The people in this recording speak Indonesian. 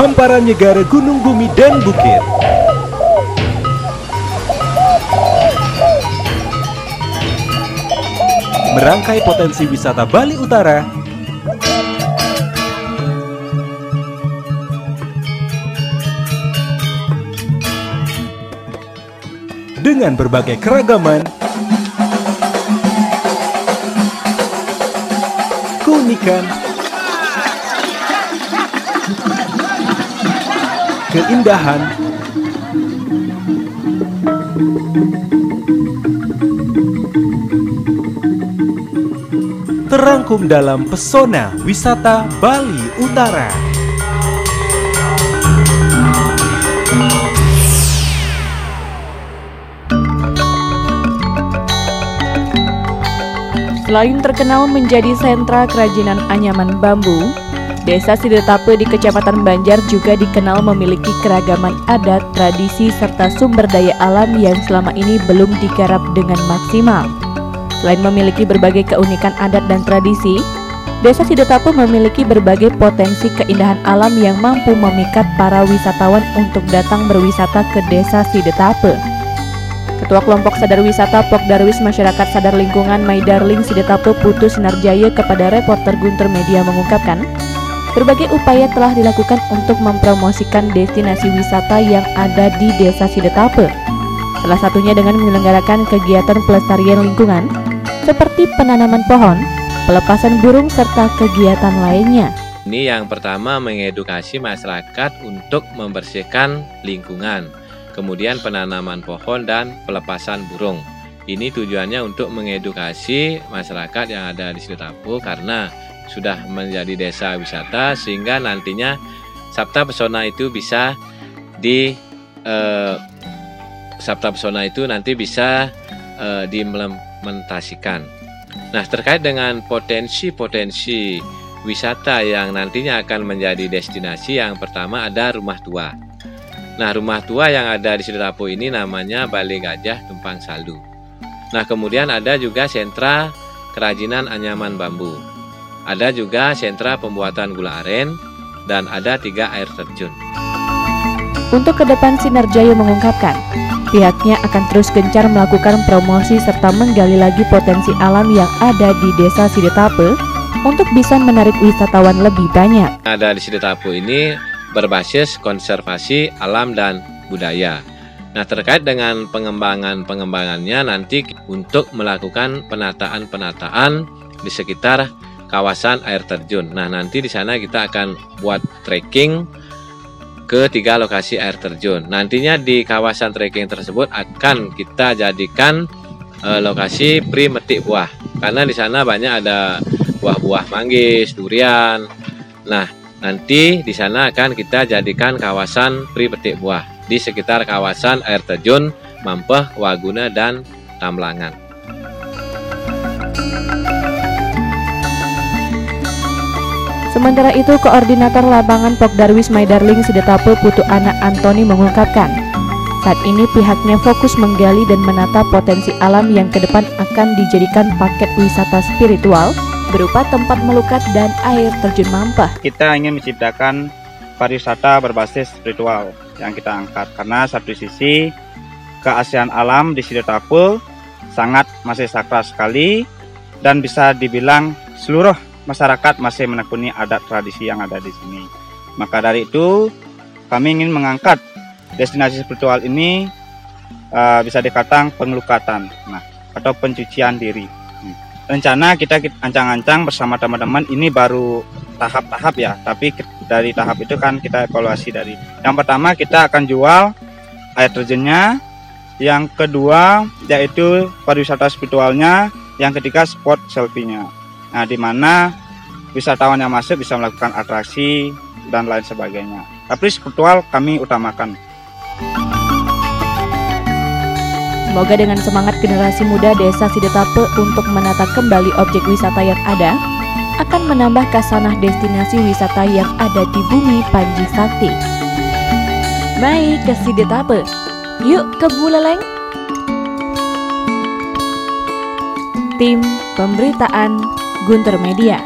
hamparan negara gunung bumi dan bukit. Merangkai potensi wisata Bali Utara dengan berbagai keragaman, keunikan, keindahan, terangkum dalam pesona wisata Bali Utara. Selain terkenal menjadi sentra kerajinan anyaman bambu, Desa Sidetape di Kecamatan Banjar juga dikenal memiliki keragaman adat, tradisi, serta sumber daya alam yang selama ini belum digarap dengan maksimal. Selain memiliki berbagai keunikan adat dan tradisi, Desa Sidetape memiliki berbagai potensi keindahan alam yang mampu memikat para wisatawan untuk datang berwisata ke Desa Sidetape. Ketua Kelompok Sadar Wisata Pok Darwis Masyarakat Sadar Lingkungan My Darling Sidetape Putu Sinarjaya kepada reporter Guntur Media mengungkapkan, berbagai upaya telah dilakukan untuk mempromosikan destinasi wisata yang ada di Desa Sidetape. Salah satunya dengan menyelenggarakan kegiatan pelestarian lingkungan seperti penanaman pohon, pelepasan burung serta kegiatan lainnya. Ini yang pertama mengedukasi masyarakat untuk membersihkan lingkungan kemudian penanaman pohon dan pelepasan burung. Ini tujuannya untuk mengedukasi masyarakat yang ada di Tapu karena sudah menjadi desa wisata sehingga nantinya Sabta Pesona itu bisa di eh, Sabta Pesona itu nanti bisa eh, diimplementasikan. Nah, terkait dengan potensi-potensi wisata yang nantinya akan menjadi destinasi yang pertama ada rumah tua. Nah, rumah tua yang ada di Siderapo ini namanya Balai Gajah Tumpang Saldu. Nah, kemudian ada juga sentra kerajinan anyaman bambu. Ada juga sentra pembuatan gula aren dan ada tiga air terjun. Untuk ke depan Sinarjaya mengungkapkan, pihaknya akan terus gencar melakukan promosi serta menggali lagi potensi alam yang ada di Desa Sidetape untuk bisa menarik wisatawan lebih banyak. Ada di Sidetape ini berbasis konservasi alam dan budaya. Nah, terkait dengan pengembangan-pengembangannya nanti untuk melakukan penataan-penataan di sekitar kawasan air terjun. Nah, nanti di sana kita akan buat trekking ke tiga lokasi air terjun. Nantinya di kawasan trekking tersebut akan kita jadikan e, lokasi pri metik buah. Karena di sana banyak ada buah-buah manggis, durian. Nah, Nanti di sana akan kita jadikan kawasan pri petik buah di sekitar kawasan air terjun Mampeh, Waguna, dan Tamlangan. Sementara itu, Koordinator Lapangan Pokdarwis Maidarling Sidetape Putu Anak Antoni mengungkapkan, saat ini pihaknya fokus menggali dan menata potensi alam yang ke depan akan dijadikan paket wisata spiritual berupa tempat melukat dan air terjun mampah. Kita ingin menciptakan pariwisata berbasis spiritual yang kita angkat karena satu sisi keaslian alam di Sidotapu sangat masih sakral sekali dan bisa dibilang seluruh masyarakat masih menekuni adat tradisi yang ada di sini. Maka dari itu kami ingin mengangkat destinasi spiritual ini uh, bisa dikatakan pengelukatan nah, atau pencucian diri. Rencana kita ancang-ancang bersama teman-teman ini baru tahap-tahap ya tapi dari tahap itu kan kita evaluasi dari. Yang pertama kita akan jual air terjunnya. Yang kedua yaitu pariwisata spiritualnya. Yang ketiga spot selfie-nya nah di mana wisatawan yang masuk bisa melakukan atraksi dan lain sebagainya tapi spiritual kami utamakan Semoga dengan semangat generasi muda Desa Sidetape untuk menata kembali objek wisata yang ada, akan menambah kasanah destinasi wisata yang ada di bumi Panji Sakti. Baik ke Sidetape, yuk ke Buleleng. Tim Pemberitaan Gunter Media.